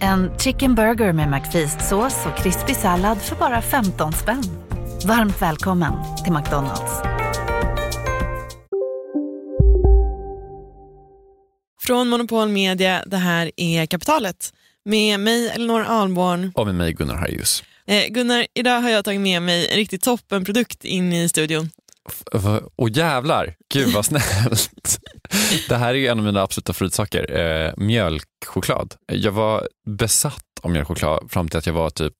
En chicken burger med McFeast-sås och krispig sallad för bara 15 spänn. Varmt välkommen till McDonalds. Från Monopol Media, det här är Kapitalet. Med mig Elinor Alborn. Och med mig Gunnar Harjus. Eh, Gunnar, idag har jag tagit med mig en riktigt toppenprodukt in i studion. Och jävlar, gud vad snällt. Det här är en av mina absoluta favoritsaker, eh, mjölkchoklad. Jag var besatt av mjölkchoklad fram till att jag var typ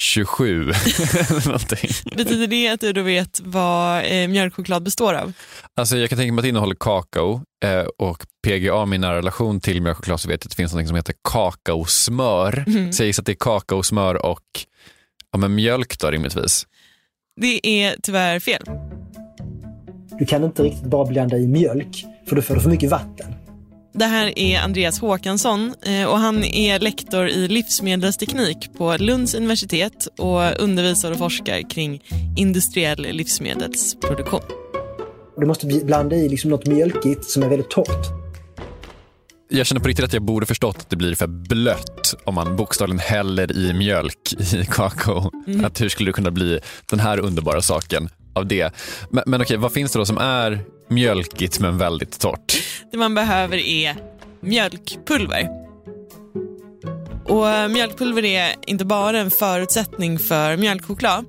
27. Betyder det att du då vet vad eh, mjölkchoklad består av? Alltså jag kan tänka mig att det innehåller kakao eh, och PGA, min nära relation till mjölkchoklad, så vet jag att det finns något som heter kakaosmör. Mm. Så jag gissar att det är kakaosmör och ja, men mjölk då rimligtvis. Det är tyvärr fel. Du kan inte riktigt bara blanda i mjölk, för då får du för mycket vatten. Det här är Andreas Håkansson eh, och han är lektor i livsmedelsteknik på Lunds universitet och undervisar och forskar kring industriell livsmedelsproduktion. Du måste blanda i liksom något mjölkigt som är väldigt torrt. Jag känner på riktigt att jag borde förstått att det blir för blött om man bokstavligen häller i mjölk i kakao. Mm. Att hur skulle det kunna bli den här underbara saken av det? Men, men okej, vad finns det då som är mjölkigt men väldigt torrt? Det man behöver är mjölkpulver. Och mjölkpulver är inte bara en förutsättning för mjölkchoklad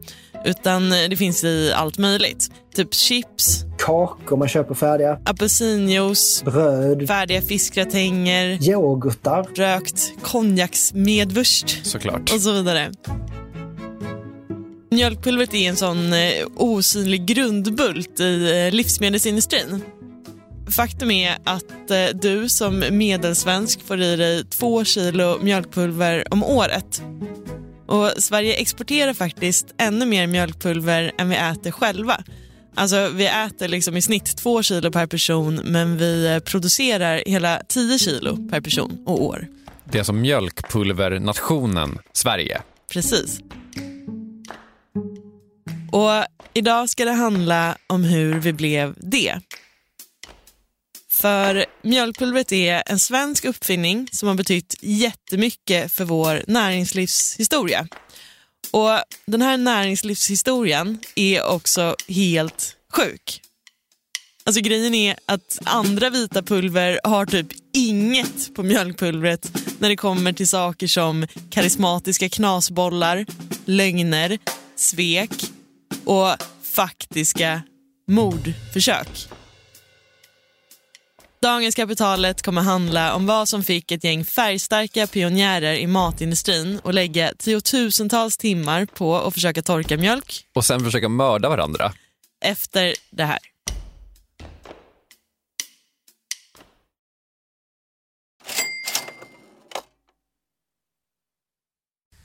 utan det finns i allt möjligt. Typ chips. Kakor man köper färdiga. Apelsinjuice. Bröd. Färdiga fiskgratänger. Yoghurtar. Rökt konjaksmedvurst. Såklart. Och så vidare. Mjölkpulvret är en sån eh, osynlig grundbult i eh, livsmedelsindustrin. Faktum är att eh, du som medelsvensk får i dig två kilo mjölkpulver om året. Och Sverige exporterar faktiskt ännu mer mjölkpulver än vi äter själva. Alltså vi äter liksom i snitt två kilo per person men vi producerar hela 10 kilo per person och år. Det är alltså mjölkpulvernationen Sverige. Precis. Och idag ska det handla om hur vi blev det. För mjölkpulvret är en svensk uppfinning som har betytt jättemycket för vår näringslivshistoria. Och den här näringslivshistorien är också helt sjuk. Alltså grejen är att andra vita pulver har typ inget på mjölkpulvret när det kommer till saker som karismatiska knasbollar, lögner, svek och faktiska mordförsök. Dagens Kapitalet kommer handla om vad som fick ett gäng färgstarka pionjärer i matindustrin att lägga tiotusentals timmar på att försöka torka mjölk. Och sen försöka mörda varandra. Efter det här.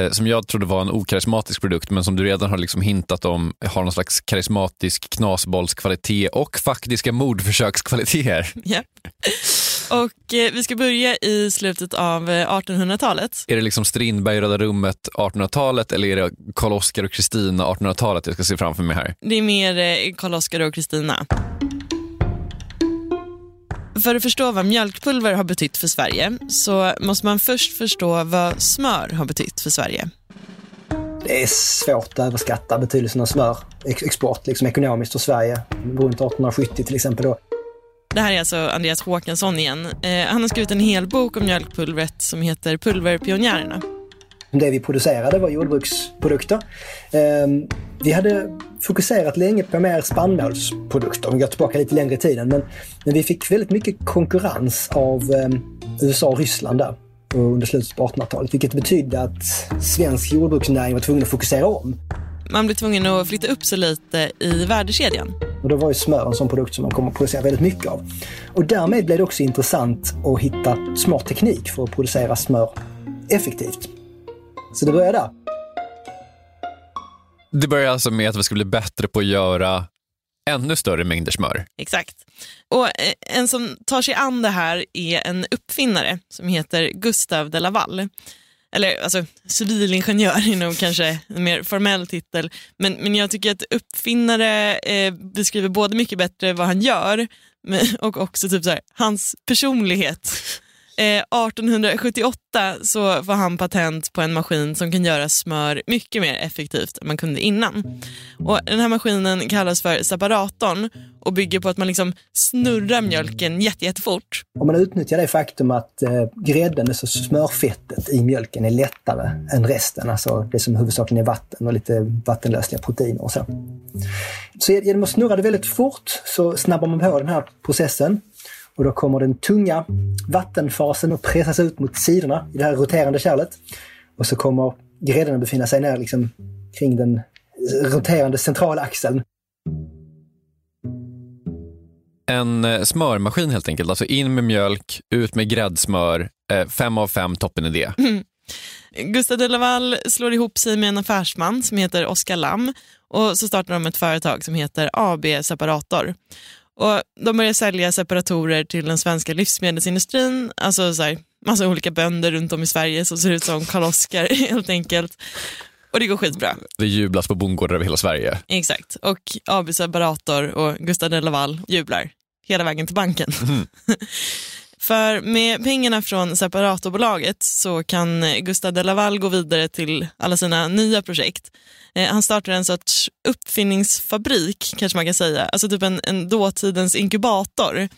eh, som jag trodde var en okarismatisk produkt men som du redan har liksom hintat om har någon slags karismatisk knasbollskvalitet och faktiska mordförsökskvaliteter. Ja. Och eh, vi ska börja i slutet av 1800-talet. Är det liksom Strindberg i Röda rummet 1800-talet eller är det Karl-Oskar och Kristina 1800-talet jag ska se framför mig här? Det är mer eh, Karl-Oskar och Kristina. För att förstå vad mjölkpulver har betytt för Sverige så måste man först förstå vad smör har betytt för Sverige. Det är svårt att överskatta betydelsen av smör, export liksom ekonomiskt för Sverige, runt 1870 till exempel. Då. Det här är alltså Andreas Håkansson igen. Eh, han har skrivit en hel bok om mjölkpulvret som heter Pulverpionjärerna. Det vi producerade var jordbruksprodukter. Ehm, vi hade fokuserat länge på mer spannmålsprodukter, om vi går tillbaka lite längre i tiden. Men, men vi fick väldigt mycket konkurrens av ehm, USA och Ryssland där under slutet på 1800-talet, vilket betydde att svensk jordbruksnäring var tvungen att fokusera om. Man blev tvungen att flytta upp sig lite i värdekedjan. Och då var ju smör en sån produkt som man kommer att producera väldigt mycket av. Och därmed blev det också intressant att hitta smart teknik för att producera smör effektivt. Så det börjar där. Det börjar alltså med att vi ska bli bättre på att göra ännu större mängder smör. Exakt. Och eh, En som tar sig an det här är en uppfinnare som heter Gustav de Laval. Eller alltså, civilingenjör är nog kanske en mer formell titel. Men, men jag tycker att uppfinnare eh, beskriver både mycket bättre vad han gör och också typ så här, hans personlighet. Eh, 1878 så får han patent på en maskin som kan göra smör mycket mer effektivt än man kunde innan. Och den här maskinen kallas för separatorn och bygger på att man liksom snurrar mjölken jättefort. Om man utnyttjar det faktum att eh, grädden, alltså smörfettet i mjölken, är lättare än resten, alltså det som huvudsakligen är vatten och lite vattenlösliga proteiner och så. Så genom att snurra det väldigt fort så snabbar man på den här processen och då kommer den tunga vattenfasen att pressas ut mot sidorna i det här roterande kärlet. Och så kommer grädden att befinna sig ner liksom kring den roterande centrala axeln. En eh, smörmaskin helt enkelt, alltså in med mjölk, ut med gräddsmör, eh, fem av fem, toppen idé. Mm. Gustav de Laval slår ihop sig med en affärsman som heter Oskar Lam och så startar de ett företag som heter AB Separator. Och de börjar sälja separatorer till den svenska livsmedelsindustrin, alltså så här, massa olika bönder runt om i Sverige som ser ut som Karl-Oskar helt enkelt. Och det går skitbra. Det jublas på bondgårdar över hela Sverige. Exakt, och AB Separator och Gustav de Laval jublar hela vägen till banken. Mm. För med pengarna från separatorbolaget så kan Gustav de Laval gå vidare till alla sina nya projekt. Eh, han startar en sorts uppfinningsfabrik kanske man kan säga, alltså typ en, en dåtidens inkubator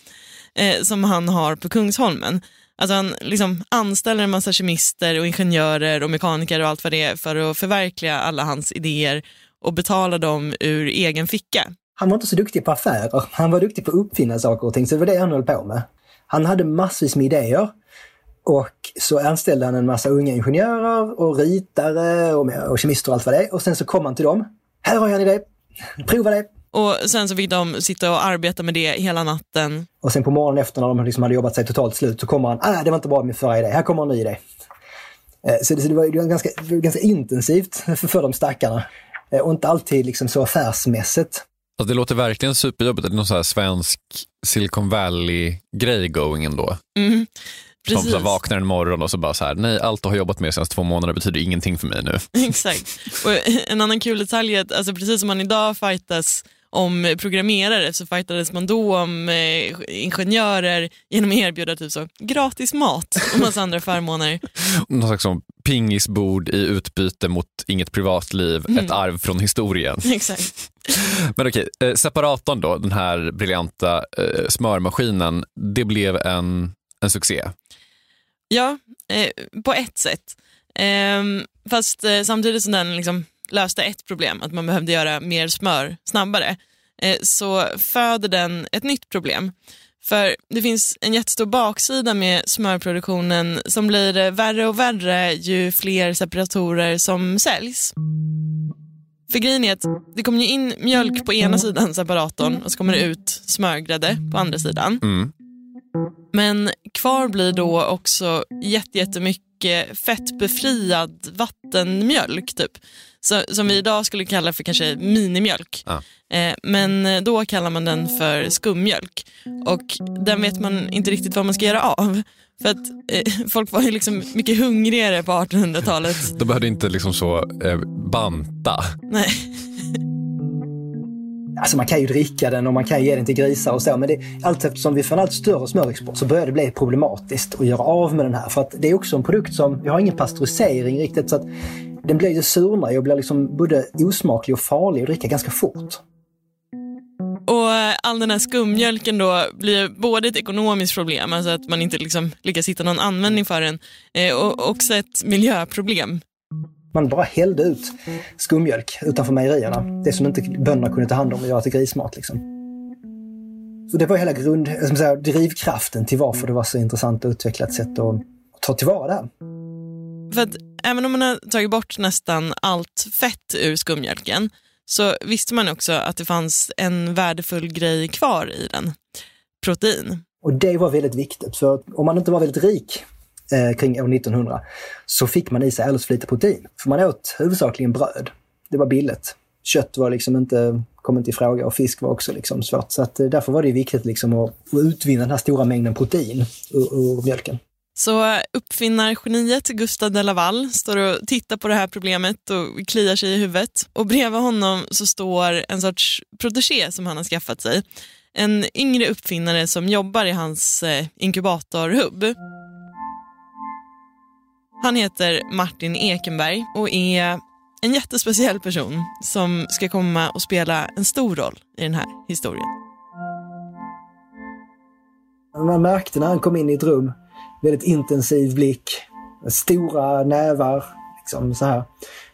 eh, som han har på Kungsholmen. Alltså han liksom anställer en massa kemister och ingenjörer och mekaniker och allt vad det är för att förverkliga alla hans idéer och betala dem ur egen ficka. Han var inte så duktig på affärer, han var duktig på att uppfinna saker och ting, så det var det han höll på med. Han hade massvis med idéer och så anställde han en massa unga ingenjörer och ritare och, och kemister och allt vad det är. Och sen så kom han till dem. Här har jag en idé. Prova det. Och sen så fick de sitta och arbeta med det hela natten. Och sen på morgonen efter när de liksom hade jobbat sig totalt slut så kommer han, ah, det var inte bra med förra idé, här kommer en ny idé. Eh, så det, så det var ganska, ganska intensivt för, för de stackarna. Eh, och inte alltid liksom så affärsmässigt. Alltså det låter verkligen superjobbigt. Det är någon så här svensk Silicon Valley-grej going ändå. Mm. Precis. Som så vaknar en morgon och så bara så här, nej allt du har jobbat med de senaste två månaderna betyder ingenting för mig nu. Exakt. Och en annan kul detalj är att alltså, precis som man idag fightas om programmerare så fightades man då om eh, ingenjörer genom att erbjuda typ så, gratis mat och massa andra förmåner. Någon slags som pingisbord i utbyte mot inget privatliv, mm. ett arv från historien. Exakt. Men okej, eh, separatorn då, den här briljanta eh, smörmaskinen, det blev en, en succé. Ja, eh, på ett sätt. Eh, fast samtidigt som den liksom löste ett problem, att man behövde göra mer smör snabbare, så föder den ett nytt problem. För det finns en jättestor baksida med smörproduktionen som blir värre och värre ju fler separatorer som säljs. För grejen är att det kommer ju in mjölk på ena sidan separatorn och så kommer det ut smörgrädde på andra sidan. Mm. Men kvar blir då också jättemycket fettbefriad vattenmjölk typ. Så, som vi idag skulle kalla för kanske minimjölk. Ja. Eh, men då kallar man den för skummjölk. Och den vet man inte riktigt vad man ska göra av. För att eh, folk var ju liksom mycket hungrigare på 1800-talet. De behövde inte liksom så eh, banta. Nej. Alltså man kan ju dricka den och man kan ge den till grisar och så, men det, allt eftersom vi får en allt större smörexport så börjar det bli problematiskt att göra av med den här. För att det är också en produkt som, vi har ingen pastörisering riktigt, så att den blir ju surnare och blir liksom både osmaklig och farlig att dricka ganska fort. Och eh, all den här skummjölken då blir både ett ekonomiskt problem, alltså att man inte liksom lyckas hitta någon användning för den, eh, och också ett miljöproblem. Man bara hällde ut skummjölk utanför mejerierna. Det som inte bönderna kunde ta hand om och göra till grismat. Liksom. Så det var hela grund, ska säga, drivkraften till varför det var så intressant att utveckla ett sätt att, att ta tillvara det här. För att även om man har tagit bort nästan allt fett ur skummjölken så visste man också att det fanns en värdefull grej kvar i den. Protein. Och det var väldigt viktigt, för om man inte var väldigt rik eh, kring år 1900 så fick man i sig alldeles för lite protein. För man åt huvudsakligen bröd. Det var billigt. Kött var liksom inte, kom inte i fråga och fisk var också liksom svårt. Så att, eh, därför var det viktigt liksom att, att utvinna den här stora mängden protein ur, ur mjölken. Så uppfinnargeniet Gustav de Laval står och tittar på det här problemet och kliar sig i huvudet. Och bredvid honom så står en sorts protegé som han har skaffat sig. En yngre uppfinnare som jobbar i hans eh, inkubatorhubb. Han heter Martin Ekenberg och är en jättespeciell person som ska komma och spela en stor roll i den här historien. Man märkte när han kom in i ett rum, väldigt intensiv blick, stora nävar, liksom så här.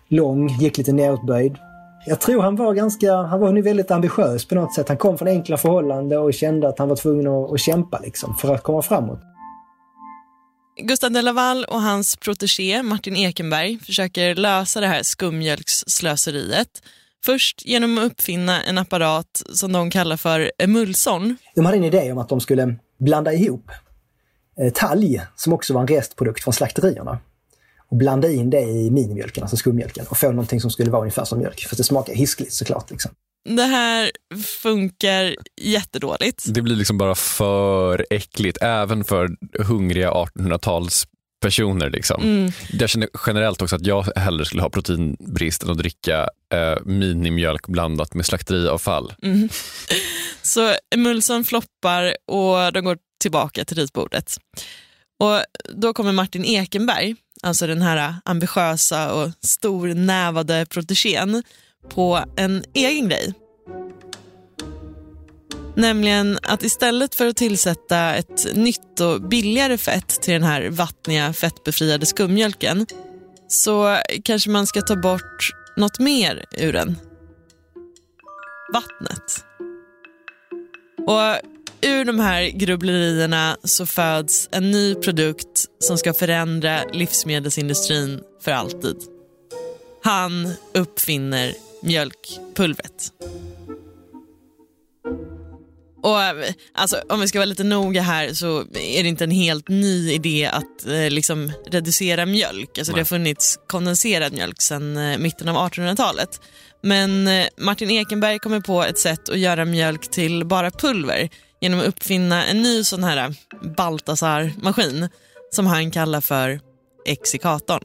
Lång, gick lite neråtböjd. Jag tror han var ganska, han var nu väldigt ambitiös på något sätt. Han kom från enkla förhållanden och kände att han var tvungen att, att kämpa liksom för att komma framåt. Gustav de Laval och hans protegé Martin Ekenberg försöker lösa det här skummjölksslöseriet. Först genom att uppfinna en apparat som de kallar för emulson. De hade en idé om att de skulle blanda ihop eh, talg, som också var en restprodukt från slakterierna, och blanda in det i minimjölken, alltså skummjölken, och få någonting som skulle vara ungefär som mjölk. För det smakar hiskligt såklart. Liksom. Det här funkar jättedåligt. Det blir liksom bara för äckligt, även för hungriga 1800-tals personer. Liksom. Mm. Jag känner generellt också att jag hellre skulle ha proteinbrist än att dricka eh, minimjölk blandat med slakteriavfall. Mm. Så emulson floppar och de går tillbaka till ritbordet. Och då kommer Martin Ekenberg, alltså den här ambitiösa och stornävade protégén, på en egen grej. Nämligen att istället för att tillsätta ett nytt och billigare fett till den här vattniga fettbefriade skummjölken så kanske man ska ta bort något mer ur den. Vattnet. Och ur de här grubblerierna så föds en ny produkt som ska förändra livsmedelsindustrin för alltid. Han uppfinner mjölkpulvret. Och alltså, Om vi ska vara lite noga här så är det inte en helt ny idé att eh, liksom reducera mjölk. Alltså, det har funnits kondenserad mjölk sedan eh, mitten av 1800-talet. Men eh, Martin Ekenberg kommer på ett sätt att göra mjölk till bara pulver genom att uppfinna en ny sån här Baltasar-maskin som han kallar för exikatorn.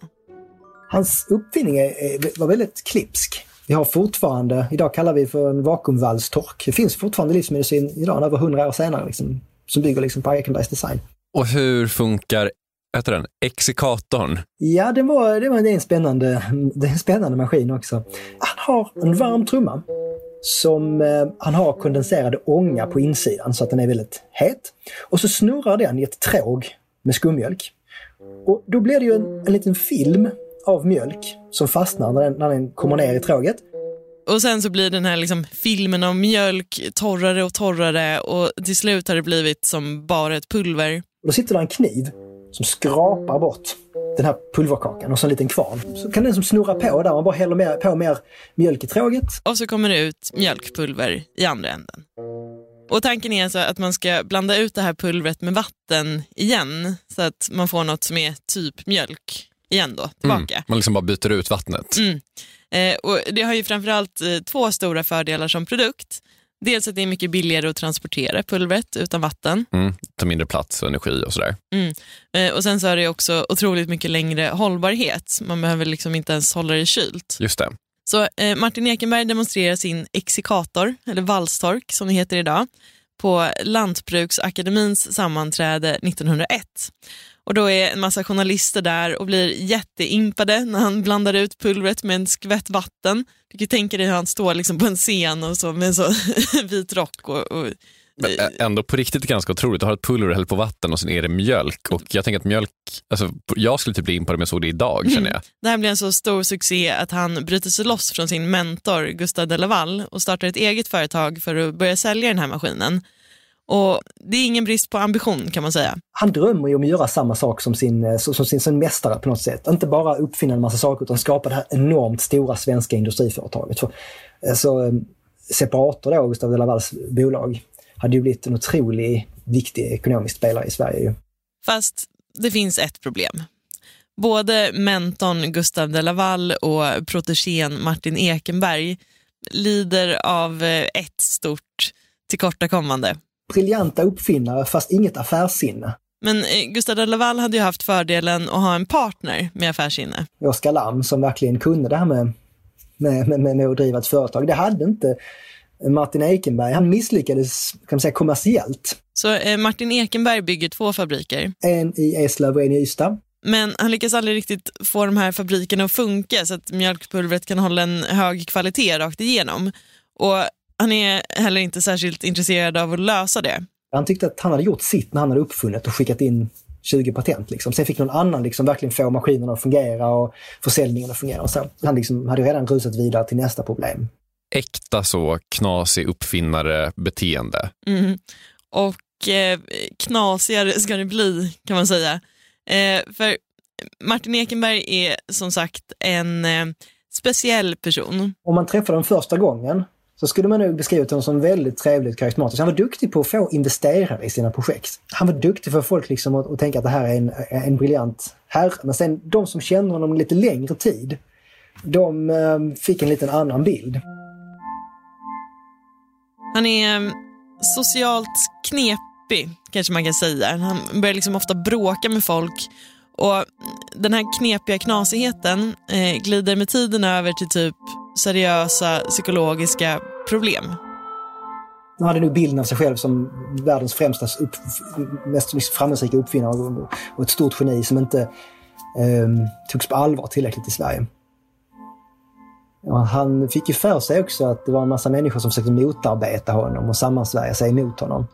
Hans uppfinning är, är, var väldigt klipsk. Vi har fortfarande, idag kallar vi för en vakuumvalstork. Det finns fortfarande livsmedicin idag, över hundra år senare, liksom, som bygger liksom på Ekenbergs design. Och hur funkar heter den? Exikatorn? Ja, det, var, det, var, det, är en spännande, det är en spännande maskin också. Han har en varm trumma som eh, han har kondenserad ånga på insidan så att den är väldigt het. Och så snurrar den i ett tråg med skummjölk. Och då blir det ju en, en liten film av mjölk som fastnar när den, när den kommer ner i tråget. Och sen så blir den här liksom filmen av mjölk torrare och torrare och till slut har det blivit som bara ett pulver. Och då sitter det en kniv som skrapar bort den här pulverkakan och så en liten kvarn. Så kan den som snurra på där, man bara häller mer, på mer mjölk i tråget. Och så kommer det ut mjölkpulver i andra änden. Och tanken är alltså att man ska blanda ut det här pulvret med vatten igen så att man får något som är typ mjölk igen då, tillbaka. Mm, man liksom bara byter ut vattnet. Mm. Eh, och det har ju framförallt eh, två stora fördelar som produkt. Dels att det är mycket billigare att transportera pulvret utan vatten. Mm, tar mindre plats och energi och sådär. Mm. Eh, och sen så har det också otroligt mycket längre hållbarhet. Man behöver liksom inte ens hålla det kylt. Just det. Så eh, Martin Ekenberg demonstrerar sin exikator, eller valstork som det heter idag, på Lantbruksakademins sammanträde 1901. Och då är en massa journalister där och blir jätteimpade när han blandar ut pulvret med en skvätt vatten. Du kan tänka dig hur han står liksom på en scen och så med en så vit rock och, och men ändå på riktigt ganska otroligt. Du har ett pulver häller på vatten och sen är det mjölk. Och jag tänker att mjölk, alltså, jag skulle typ bli impad om jag såg det idag känner jag. Det här blir en så stor succé att han bryter sig loss från sin mentor Gustav de Laval och startar ett eget företag för att börja sälja den här maskinen. Och Det är ingen brist på ambition kan man säga. Han drömmer ju om att göra samma sak som sin, eh, som sin, sin mästare på något sätt. Inte bara uppfinna en massa saker utan skapa det här enormt stora svenska industriföretaget. För, alltså, Separator då, Gustav de Lavals bolag, hade ju blivit en otroligt viktig ekonomisk spelare i Sverige. Fast det finns ett problem. Både mentorn Gustav de Laval och protegén Martin Ekenberg lider av eh, ett stort tillkortakommande. Briljanta uppfinnare fast inget affärssinne. Men eh, Gustav de Laval hade ju haft fördelen att ha en partner med affärssinne. Oskar Lam som verkligen kunde det här med, med, med, med att driva ett företag. Det hade inte Martin Ekenberg. Han misslyckades kan man säga, kommersiellt. Så eh, Martin Ekenberg bygger två fabriker? En i Eslöv och en i Ystad. Men han lyckas aldrig riktigt få de här fabrikerna att funka så att mjölkpulvret kan hålla en hög kvalitet rakt igenom. Och han är heller inte särskilt intresserad av att lösa det. Han tyckte att han hade gjort sitt när han hade uppfunnit och skickat in 20 patent. Liksom. Sen fick någon annan liksom verkligen få maskinerna att fungera och försäljningen att fungera. Och så. Han liksom hade redan rusat vidare till nästa problem äkta så knasig uppfinnare-beteende. Mm. Och eh, knasigare ska det bli kan man säga. Eh, för Martin Ekenberg är som sagt en eh, speciell person. Om man träffar honom första gången så skulle man nog beskriva honom som väldigt trevligt karismatisk. Han var duktig på att få investerare i sina projekt. Han var duktig för folk liksom att, att tänka att det här är en, en briljant herre. Men sen de som kände honom lite längre tid, de eh, fick en liten annan bild. Han är ehm, socialt knepig, kanske man kan säga. Han börjar liksom ofta bråka med folk. Och Den här knepiga knasigheten eh, glider med tiden över till typ seriösa psykologiska problem. Han hade nog bilden av sig själv som världens främsta, upp, mest framgångsrika uppfinnare och ett stort geni som inte eh, togs på allvar tillräckligt i Sverige. Ja, han fick ju för sig också att det var en massa människor som försökte motarbeta honom och sammansvärja sig emot honom.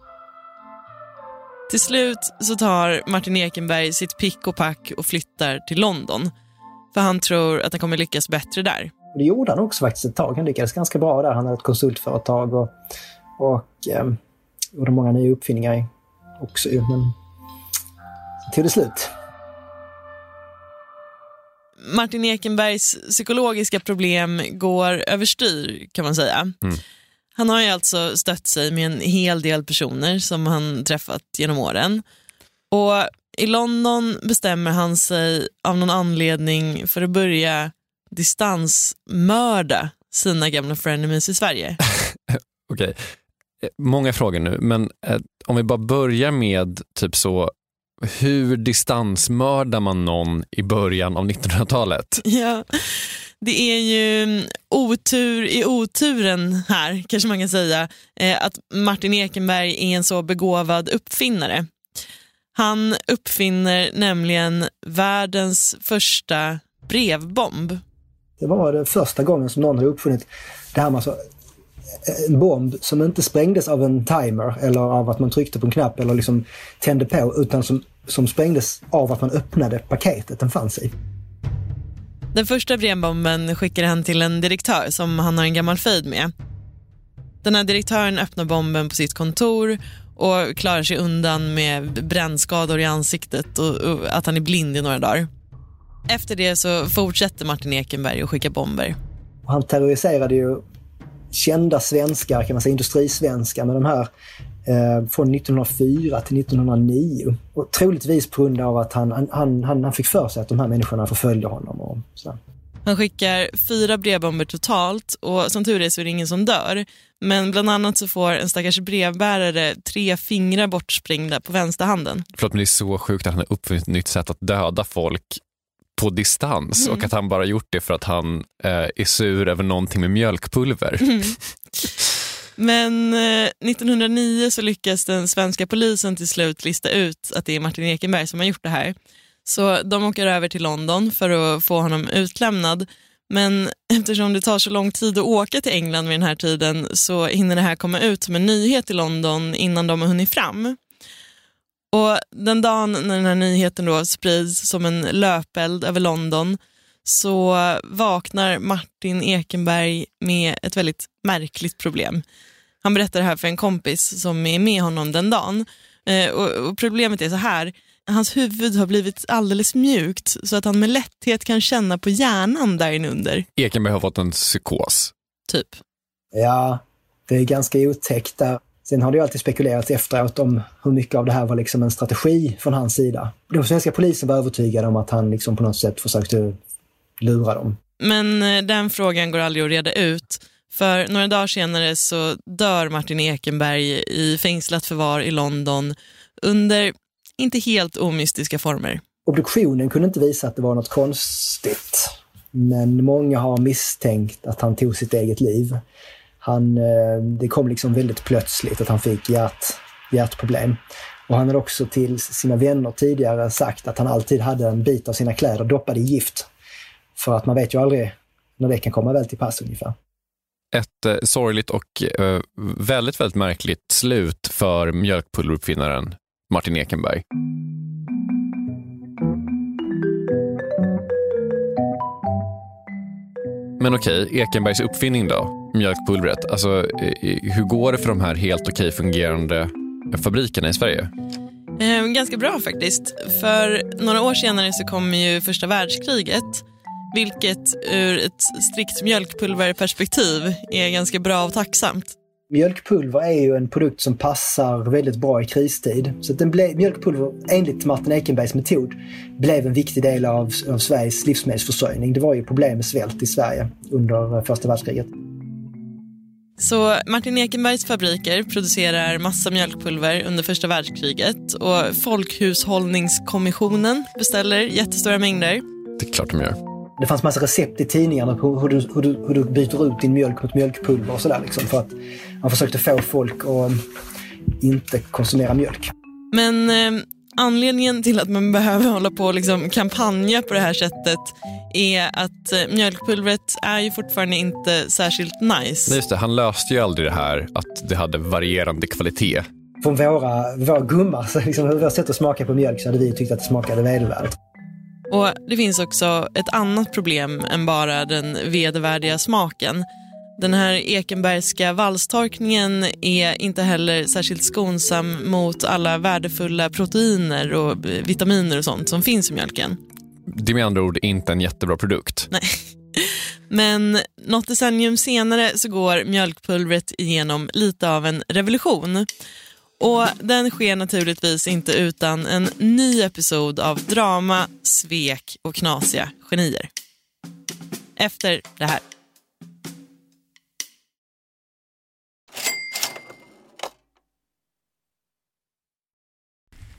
Till slut så tar Martin Ekenberg sitt pick och pack och flyttar till London. För han tror att han kommer lyckas bättre där. Det gjorde han också faktiskt ett tag. Han lyckades ganska bra där. Han hade ett konsultföretag och, och eh, gjorde många nya uppfinningar också. Men sen tog det slut. Martin Ekenbergs psykologiska problem går överstyr kan man säga. Mm. Han har ju alltså stött sig med en hel del personer som han träffat genom åren. Och i London bestämmer han sig av någon anledning för att börja distansmörda sina gamla frenemies i Sverige. Okej, okay. Eh, många frågor nu, men eh, om vi bara börjar med typ så hur distansmördar man någon i början av 1900-talet? Ja, det är ju otur i oturen här, kanske man kan säga, eh, att Martin Ekenberg är en så begåvad uppfinnare. Han uppfinner nämligen världens första brevbomb. Det var det första gången som någon hade uppfunnit det här med alltså en bomb som inte sprängdes av en timer eller av att man tryckte på en knapp eller liksom tände på utan som, som sprängdes av att man öppnade paketet den fanns i. Den första brevbomben skickar han till en direktör som han har en gammal fejd med. Den här direktören öppnar bomben på sitt kontor och klarar sig undan med brännskador i ansiktet och, och att han är blind i några dagar. Efter det så fortsätter Martin Ekenberg att skicka bomber. Han terroriserade ju kända svenskar, kan man säga, industrisvenskar med de här eh, från 1904 till 1909. Och troligtvis på grund av att han, han, han, han fick för sig att de här människorna förföljde honom. Och så. Han skickar fyra brevbomber totalt och som tur är så är det ingen som dör. Men bland annat så får en stackars brevbärare tre fingrar bortsprängda på vänsterhanden. Förlåt, men det är så sjukt att han har uppfunnit ett nytt sätt att döda folk på distans Mm. och att han bara gjort det för att han eh, är sur över någonting med mjölkpulver. Mm. Men eh, 1909 så lyckas den svenska polisen till slut lista ut att det är Martin Ekenberg som har gjort det här. Så de åker över till London för att få honom utlämnad. Men eftersom det tar så lång tid att åka till England vid den här tiden så hinner det här komma ut som en nyhet i London innan de har hunnit fram. Och Den dagen när den här nyheten då sprids som en löpeld över London så vaknar Martin Ekenberg med ett väldigt märkligt problem. Han berättar det här för en kompis som är med honom den dagen. Eh, och, och Problemet är så här, hans huvud har blivit alldeles mjukt så att han med lätthet kan känna på hjärnan där inunder. Ekenberg har fått en psykos. Typ. Ja, det är ganska otäckt där. Sen har det ju alltid spekulerats efteråt om hur mycket av det här var liksom en strategi från hans sida. Den svenska polisen var övertygade om att han liksom på något sätt försökte lura dem. Men eh, den frågan går aldrig att reda ut. För några dagar senare så dör Martin Ekenberg i fängslat förvar i London under inte helt omystiska former. Obduktionen kunde inte visa att det var något konstigt. Men många har misstänkt att han tog sitt eget liv. Han, eh, det kom liksom väldigt plötsligt att han fick hjärt, hjärtproblem. Och han hade också till sina vänner tidigare sagt att han alltid hade en bit av sina kläder doppade i gift. För att man vet ju aldrig när det kan komma väl till pass ungefär. Ett eh, sorgligt och eh, väldigt, väldigt märkligt slut för mjölkpulveruppfinnaren Martin Ekenberg. Men okej, Ekenbergs uppfinning då? Mjölkpulvret. Alltså, hur går det för de här helt okej fungerande fabrikerna i Sverige? Eh, ganska bra faktiskt. För några år senare så kommer ju första världskriget. Vilket ur ett strikt mjölkpulverperspektiv är ganska bra och tacksamt. Mjölkpulver är ju en produkt som passar väldigt bra i kristid. Så att den blev, mjölkpulver, enligt Martin Ekenbergs metod, blev en viktig del av, av Sveriges livsmedelsförsörjning. Det var ju problem med svält i Sverige under första världskriget. Så Martin Ekenbergs fabriker producerar massa mjölkpulver under första världskriget och Folkhushållningskommissionen beställer jättestora mängder. Det är klart de gör. Det fanns massa recept i tidningarna på hur du, hur du, hur du byter ut din mjölk mot mjölkpulver och sådär. Liksom, för att man försökte få folk att inte konsumera mjölk. Men eh, anledningen till att man behöver hålla på och liksom kampanja på det här sättet är att eh, mjölkpulvret är ju fortfarande inte särskilt nice. Nej, just det. Han löste ju aldrig det här att det hade varierande kvalitet. Från våra, våra gummar, så liksom, har sett att smaka på mjölk så hade vi tyckt att det smakade vedervärdigt. Och Det finns också ett annat problem än bara den vedervärdiga smaken. Den här Ekenbergska valstorkningen är inte heller särskilt skonsam mot alla värdefulla proteiner och vitaminer och sånt som finns i mjölken. Det är med andra ord inte en jättebra produkt. Nej. Men något decennium senare så går mjölkpulvret igenom lite av en revolution. Och den sker naturligtvis inte utan en ny episod av drama, svek och knasiga genier. Efter det här.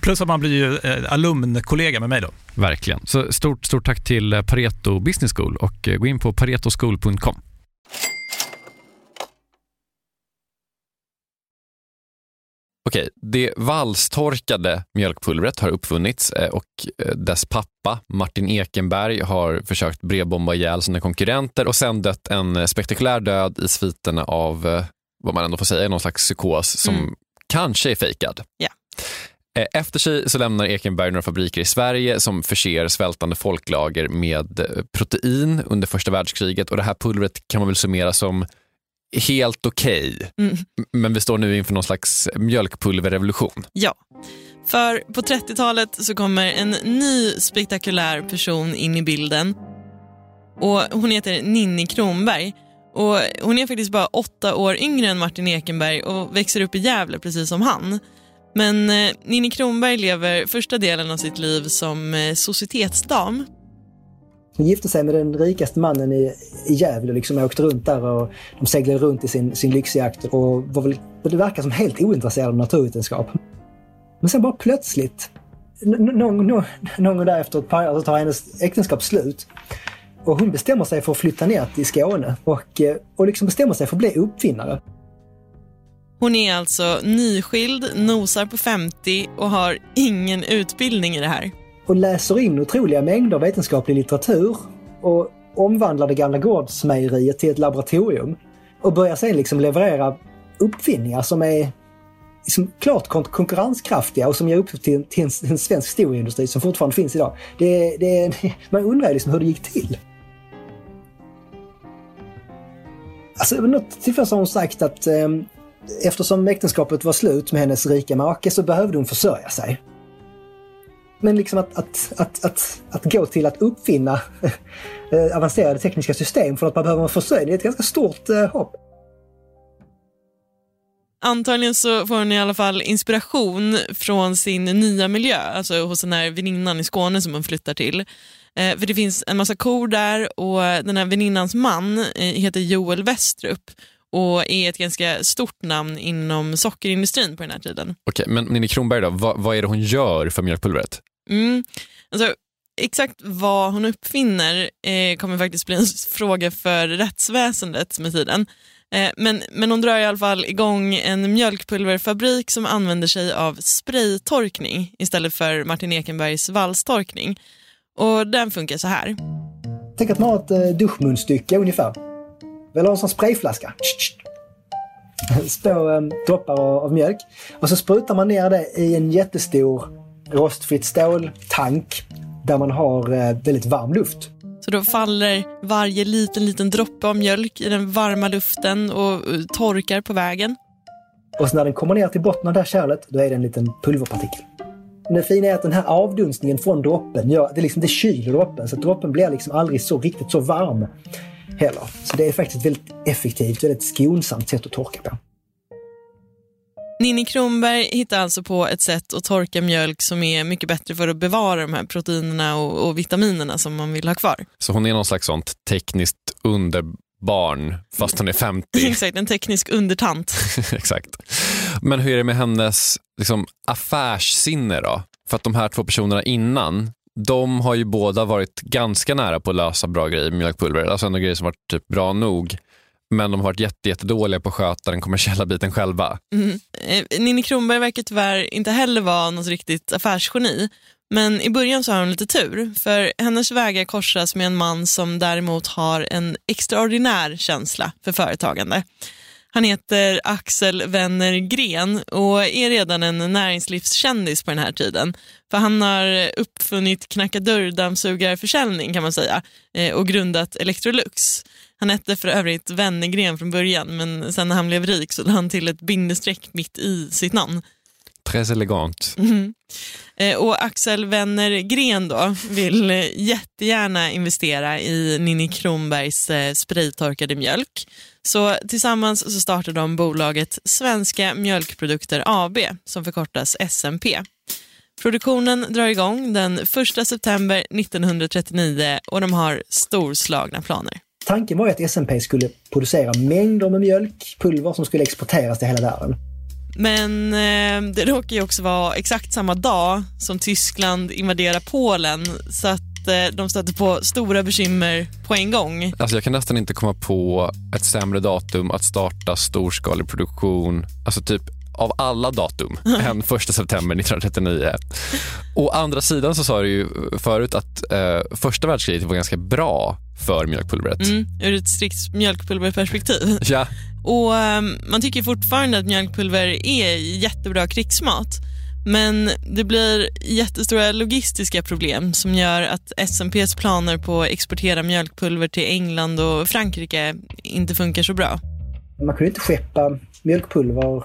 Plus att man blir ju eh, alumnkollega med mig då. Verkligen. Så stort, stort tack till eh, Pareto Business School och eh, gå in på paretoschool.com. Okej, det valstorkade mjölkpulvret har uppfunnits och dess pappa Martin Ekenberg har försökt brevbomba ihjäl sina konkurrenter och sen dött en spektakulär död i sviterna av vad man ändå får säga är någon slags psykos som mm. kanske är fejkad. Ja. Eh, efter sig så lämnar Ekenberg några fabriker i Sverige som förser svältande folklager med eh, protein under första världskriget och det här pulvret kan man väl summera som helt okej. Okay. Mm. Men vi står nu inför någon slags mjölkpulverrevolution. Ja, för på 30-talet så kommer en ny spektakulär person in i bilden. Och Hon heter Ninni Kronberg. Och hon är faktiskt bara åtta år yngre än Martin Ekenberg och växer upp i Gävle precis som han. Men eh, Ninni Kronberg lever första delen av sitt liv som eh, societetsdam. Hon gifte sig med den rikaste mannen i, i Gävle liksom, åkte runt där och de seglade runt i sin, sin lyxjakt och var väl, det verkar som helt ointresserad av naturvetenskap. Men sen bara plötsligt, någon, någon, någon ett par år, så alltså tar hennes äktenskap slut. Och hon bestämmer sig för att flytta ner till Skåne och, eh, och liksom bestämmer sig för att bli uppfinnare. Hon är alltså nyskild, nosar på 50 och har ingen utbildning i det här. Och läser in otroliga mängder vetenskaplig litteratur och omvandlar det gamla gårdsmejeriet till ett laboratorium. Och börjar sen liksom leverera uppfinningar som är liksom klart konkurrenskraftiga och som ger upphov till, till en, en svensk storindustri som fortfarande finns idag. Det, det, man undrar liksom hur det gick till. Alltså, något tillfälle har hon sagt att ehm, eftersom äktenskapet var slut med hennes rika make så behövde hon försörja sig. Men liksom att, att, att, att, att gå till att uppfinna eh, avancerade tekniska system för att man behöver en försörjning, det är ett ganska stort eh, hopp. Antagligen så får hon i alla fall inspiration från sin nya miljö, alltså hos den här väninnan i Skåne som hon flyttar till. Eh, för det finns en massa kor där och den här väninnans man eh, heter Joel Westrup och är ett ganska stort namn inom sockerindustrin på den här tiden. Okej, men Ninni Kronberg då, vad, vad är det hon gör för mjölkpulvret? Mm, alltså, exakt vad hon uppfinner eh, kommer faktiskt bli en fråga för rättsväsendet med tiden. Eh, men, men hon drar i alla fall igång en mjölkpulverfabrik som använder sig av spraytorkning istället för Martin Ekenbergs valstorkning. Och den funkar så här. Tänk att man har ett eh, duschmunstycke ungefär. Ha en sån sprayflaska. små um, droppar av, mjölk. Och så sprutar man ner det i en jättestor rostfritt ståltank där man har uh, väldigt varm luft. Så då faller varje liten, liten droppe av mjölk i den varma luften och eh, torkar på vägen. Och så när den kommer ner till botten av det här kärlet, då är det en liten pulverpartikel. Men det fina är att den här avdunstningen från droppen gör, det, liksom, det kyler droppen så droppen blir liksom aldrig så riktigt så varm heller. Så det är faktiskt ett väldigt effektivt, väldigt skonsamt sätt att torka på. Ninni Kronberg hittar alltså på ett sätt att torka mjölk som är mycket bättre för att bevara de här proteinerna och, och vitaminerna som man vill ha kvar. Så hon är någon slags sånt tekniskt underbarn fast hon är 50. Exakt, en teknisk undertant. Exakt. Men hur är det med hennes liksom, affärssinne då? För att de här två personerna innan, de har ju båda varit ganska nära på att lösa bra grejer med mjölkpulver. Alltså ändå grejer som varit typ bra nog. Men de har varit jätte, jättedåliga på att sköta den kommersiella biten själva. Mm. Eh, Ninni Kronberg verkar tyvärr inte heller vara något riktigt affärsgeni. Men i början så har hon lite tur, för hennes vägar korsas med en man som däremot har en extraordinär känsla för företagande. Han heter Axel Wenner-Gren och är redan en näringslivskändis på den här tiden. För han har uppfunnit knacka dörr-dammsugarförsäljning kan man säga eh, och grundat Electrolux. Han hette för övrigt Wennergren från början men sen när han blev rik så lade han till ett bindestreck mitt i sitt namn. Très elegant. Mm. Och Axel Wenner-Gren då vill jättegärna investera i Ninni Kronbergs eh, spraytorkade mjölk. Så tillsammans så startar de bolaget Svenska Mjölkprodukter AB som förkortas SMP. Produktionen drar igång den 1 september 1939 och de har storslagna planer. Tanken var att SMP skulle producera mängder med mjölkpulver som skulle exporteras till hela världen. Men eh, det råkar ju också vara exakt samma dag som Tyskland invaderar Polen så att eh, de stöter på stora bekymmer på en gång. Alltså jag kan nästan inte komma på ett sämre datum att starta storskalig produktion. Alltså typ av alla datum än 1 september 1939. Å andra sidan så sa du ju förut att eh, första världskriget var ganska bra för mjölkpulvret. Mm, ur ett strikt mjölkpulverperspektiv. Ja. Och um, Man tycker fortfarande att mjölkpulver är jättebra krigsmat. Men det blir jättestora logistiska problem som gör att SMPs planer på att exportera mjölkpulver till England och Frankrike inte funkar så bra. Man kunde inte skeppa mjölkpulver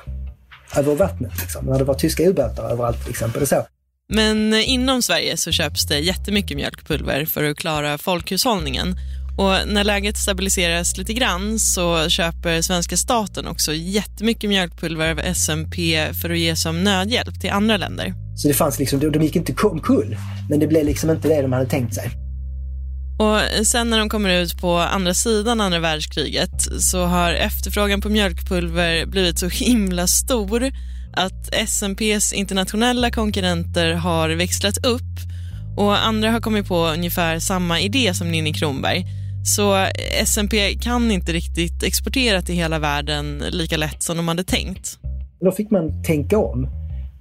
över vattnet liksom, när det var tyska ubåtar överallt till exempel. Så. Men inom Sverige så köps det jättemycket mjölkpulver för att klara folkhushållningen. Och när läget stabiliseras lite grann så köper svenska staten också jättemycket mjölkpulver av SMP för att ge som nödhjälp till andra länder. Så det fanns liksom, de gick inte omkull, men det blev liksom inte det de hade tänkt sig. Och sen när de kommer ut på andra sidan andra världskriget så har efterfrågan på mjölkpulver blivit så himla stor att SMPs internationella konkurrenter har växlat upp och andra har kommit på ungefär samma idé som Ninni Kronberg. Så SMP kan inte riktigt exportera till hela världen lika lätt som de hade tänkt. Då fick man tänka om.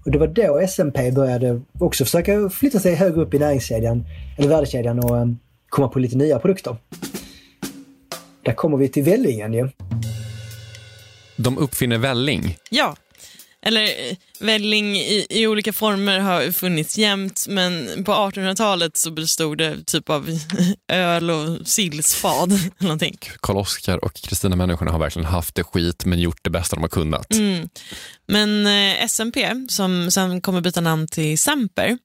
Och det var då SMP började också försöka flytta sig högre upp i näringskedjan, eller värdekedjan och um, komma på lite nya produkter. Där kommer vi till vällingen ju. De uppfinner välling. Ja, eller välling i, i, olika former har funnits jämt men på 1800-talet så bestod det typ av öl och sillspad. Karl-Oskar och Kristina-människorna har verkligen haft det skit men gjort det bästa de har kunnat. Mm. Men eh, SMP, som sen kommer byta namn till Semper,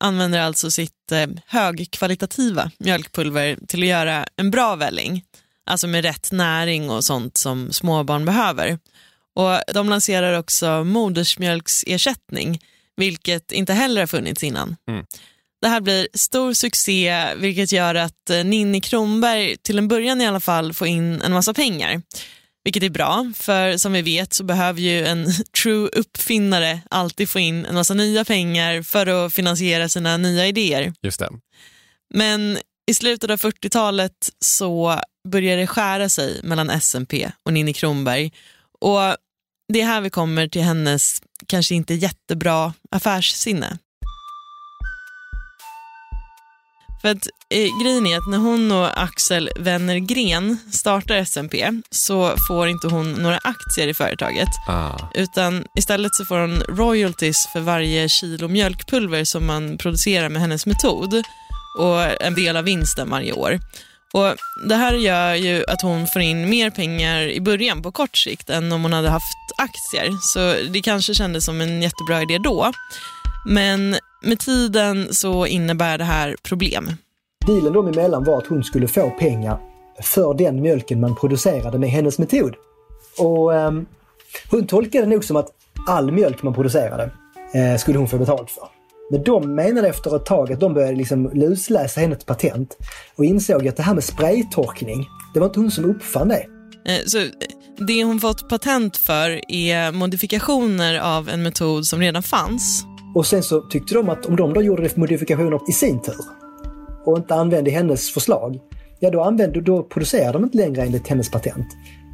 använder alltså sitt eh, högkvalitativa mjölkpulver till att göra en bra välling. Alltså med rätt näring och sånt som småbarn behöver. Och De lanserar också modersmjölksersättning, vilket inte heller har funnits innan. Mm. Det här blir stor succé, vilket gör att eh, Ninni Kronberg till en början i alla fall får in en massa pengar. Vilket är bra, för som vi vet så behöver ju en true uppfinnare alltid få in en massa nya pengar för att finansiera sina nya idéer. Just det. Men i slutet av 40-talet så börjar det skära sig mellan SMP och Ninni Kronberg. Och det är här vi kommer till hennes kanske inte jättebra affärssinne. För att eh, grejen är att när hon och Axel Wennergren startar SMP så får inte hon några aktier i företaget. Ah. Utan istället så får hon royalties för varje kilo mjölkpulver som man producerar med hennes metod och en del av vinsten varje år. Och Det här gör ju att hon får in mer pengar i början på kort sikt än om hon hade haft aktier. Så det kanske kändes som en jättebra idé då. Men med tiden så innebär det här problem. Dealen dem emellan var att hon skulle få pengar för den mjölken man producerade med hennes metod. Och um, hon tolkade det nog som att all mjölk man producerade eh, skulle hon få betalt för. Men de menade efter ett tag att de började liksom lusläsa hennes patent och insåg att det här med spraytorkning, det var inte hon som uppfann det. Eh, Så eh, det hon fått patent för är modifikationer av en metod som redan fanns. Och sen så tyckte de att om de då gjorde modifikationer i sin tur och inte använde hennes förslag, ja då, använde, då producerade de inte längre enligt hennes patent.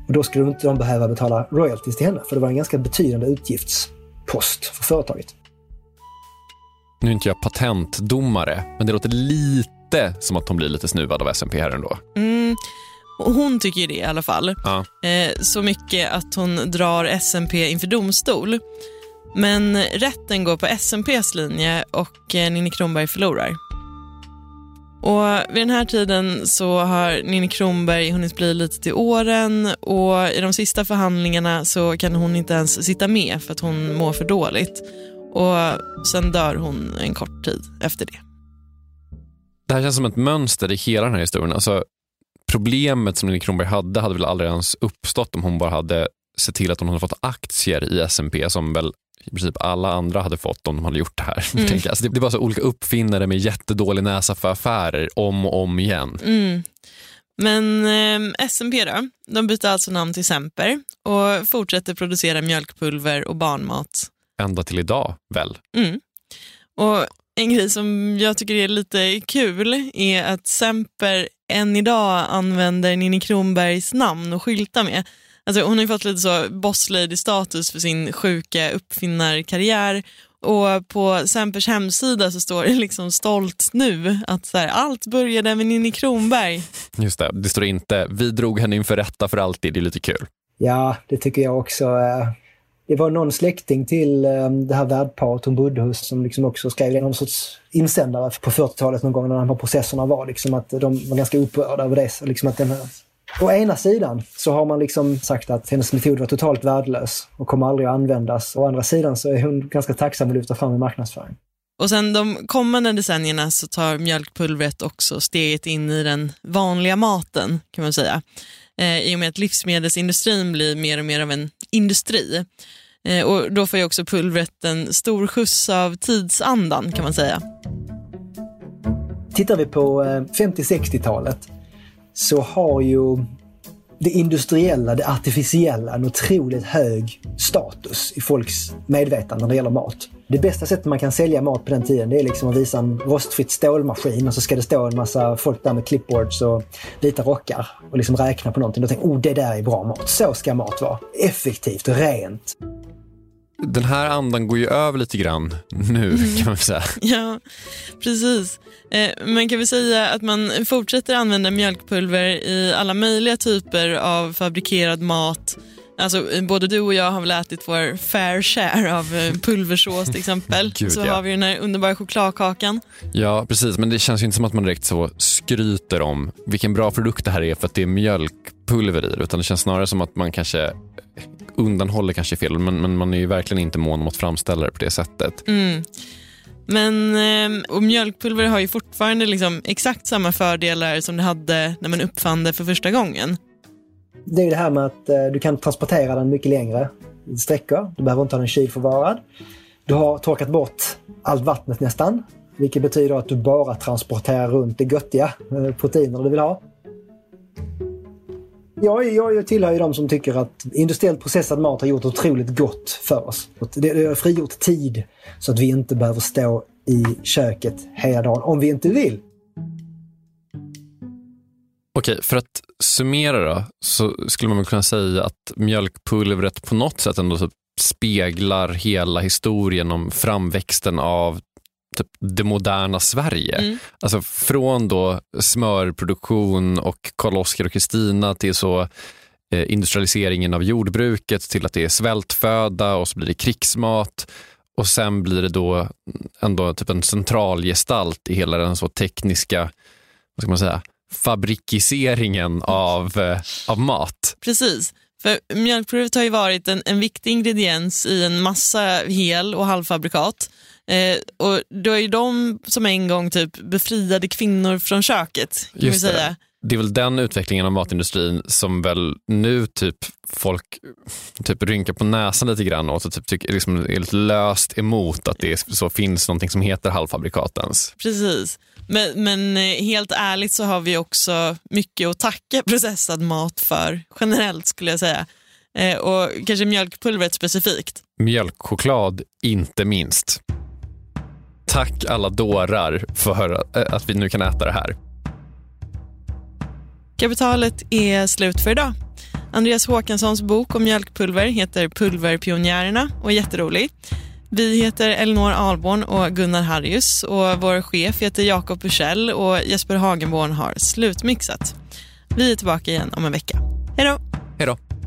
Och då skulle de inte de behöva betala royalties till henne, för det var en ganska betydande utgiftspost för företaget. Nu är inte jag patentdomare, men det låter lite som att hon blir lite snuvad av SMP här ändå. Mm. Hon tycker ju det i alla fall. Ja. Eh, så mycket att hon drar SMP inför domstol. Men rätten går på SMPs linje och eh, Ninni Kronberg förlorar. Och vid den här tiden så har Ninni Kronberg hunnit bli lite till åren och i de sista förhandlingarna så kan hon inte ens sitta med för att hon mår för dåligt. Och sen dör hon en kort tid efter det. Det här känns som ett mönster i hela den här historien. Alltså, problemet som Ninni Kronberg hade hade väl aldrig ens uppstått om hon bara hade sett till att hon hade fått aktier i SMP som väl i princip alla andra hade fått om de hade gjort det här. Mm. Alltså, det, det var så olika uppfinnare med jättedålig näsa för affärer om och om igen. Mm. Men eh, SMP då, de byter alltså namn till Semper och fortsätter producera mjölkpulver och barnmat. Ända till idag väl? Mm. Och en grej som jag tycker är lite kul är att Semper än idag använder Ninni Kronbergs namn och skyltar med. Alltså hon har ju fått lite så boss lady-status för sin sjuka uppfinnarkarriär och på Sempers hemsida så står det liksom stolt nu att så här, allt började med Ninni Kronberg. Just det, det står inte vi drog henne inför rätta för alltid, det är lite kul. Ja, det tycker jag också. Det var någon släkting till ehm, det här värdparet hon bodde hos som liksom också skrev någon sorts insändare på 40-talet någon gång när de här processerna var. Liksom att de var ganska upprörda över det. Liksom att den här, å ena sidan så har man liksom sagt att hennes metod var totalt värdelös och kommer aldrig att användas. Å andra sidan så är hon ganska tacksam att lyfta fram i marknadsföring. Och sen de kommande decennierna så tar mjölkpulvret också steget in i den vanliga maten kan man säga. Eh, I och med att livsmedelsindustrin blir mer och mer av en industri. Eh, och då får ju också pulvret en stor skjuts av tidsandan kan man säga. Tittar vi på eh, 50-60-talet så har ju det industriella, det artificiella en otroligt hög status i folks medvetande när det gäller mat. Det bästa sättet man kan sälja mat på den tiden det är liksom att visa en rostfritt stålmaskin och så ska det stå en massa folk där med clipboards och vita rockar och liksom räkna på någonting. Då tänker oh det där är bra mat. Så ska mat vara. Effektivt, rent. Den här andan går ju över lite grann nu kan man säga. Ja, precis. Eh, man kan väl säga att man fortsätter använda mjölkpulver i alla möjliga typer av fabrikerad mat. Alltså, både du och jag har väl ätit vår fair share av eh, pulversås till exempel. Gud, så ja. har vi den här underbara chokladkakan. Ja, precis. Men det känns ju inte som att man direkt så skryter om vilken bra produkt det här är för att det är mjölkpulver i det. Utan det känns snarare som att man kanske undanhåller kanske fel, men, men man är ju verkligen inte mån om att framställa det på det sättet. Mm. Men eh, och mjölkpulver har ju fortfarande liksom exakt samma fördelar som det hade när man uppfann det för första gången. Det är ju det här med att eh, du kan transportera den mycket längre sträckor. Du behöver inte ha den kylförvarad. Du har torkat bort allt vattnet nästan. Vilket betyder att du bara transporterar runt det göttiga eh, proteiner du vill ha. Jag, jag, jag tillhör ju de som tycker att industriellt processad mat har gjort otroligt gott för oss. Det, det har frigjort tid så att vi inte behöver stå i köket hela dagen om vi inte vill. Okej, för att summera då, så skulle man väl kunna säga att mjölkpulvret på något sätt ändå typ speglar hela historien om framväxten av typ det moderna Sverige. Mm. Alltså från då smörproduktion och Karl-Oskar och Kristina till så eh, industrialiseringen av jordbruket till att det är svältföda och så blir det krigsmat och sen blir det då ändå typ en central gestalt i hela den så tekniska vad ska man säga, fabrikiseringen av, eh, av mat. Precis. För mjölkpulvret har ju varit en, en viktig ingrediens i en massa hel och halvfabrikat. Eh, och det var ju de som en gång typ befriade kvinnor från köket. Kan Just det. säga. Det är väl den utvecklingen av matindustrin som väl nu typ folk typ rynkar på näsan lite grann åt och typ tycker, liksom är lite löst emot att det är, så finns någonting som heter halvfabrikatens. Precis. Men, men eh, helt ärligt så har vi också mycket att tacka processad mat för generellt skulle jag säga. Eh, och kanske mjölkpulvret specifikt. Mjölkchoklad inte minst. Tack alla dårar för eh, att vi nu kan äta det här. Kapitalet är slut för idag. Andreas Håkanssons bok om mjölkpulver heter Pulverpionjärerna och är jätterolig. Vi heter Elinor Alborn och Gunnar Harrius och vår chef heter Jakob Bursell och Jesper Hagenborn har slutmixat. Vi är tillbaka igen om en vecka. Hej då! Hej då.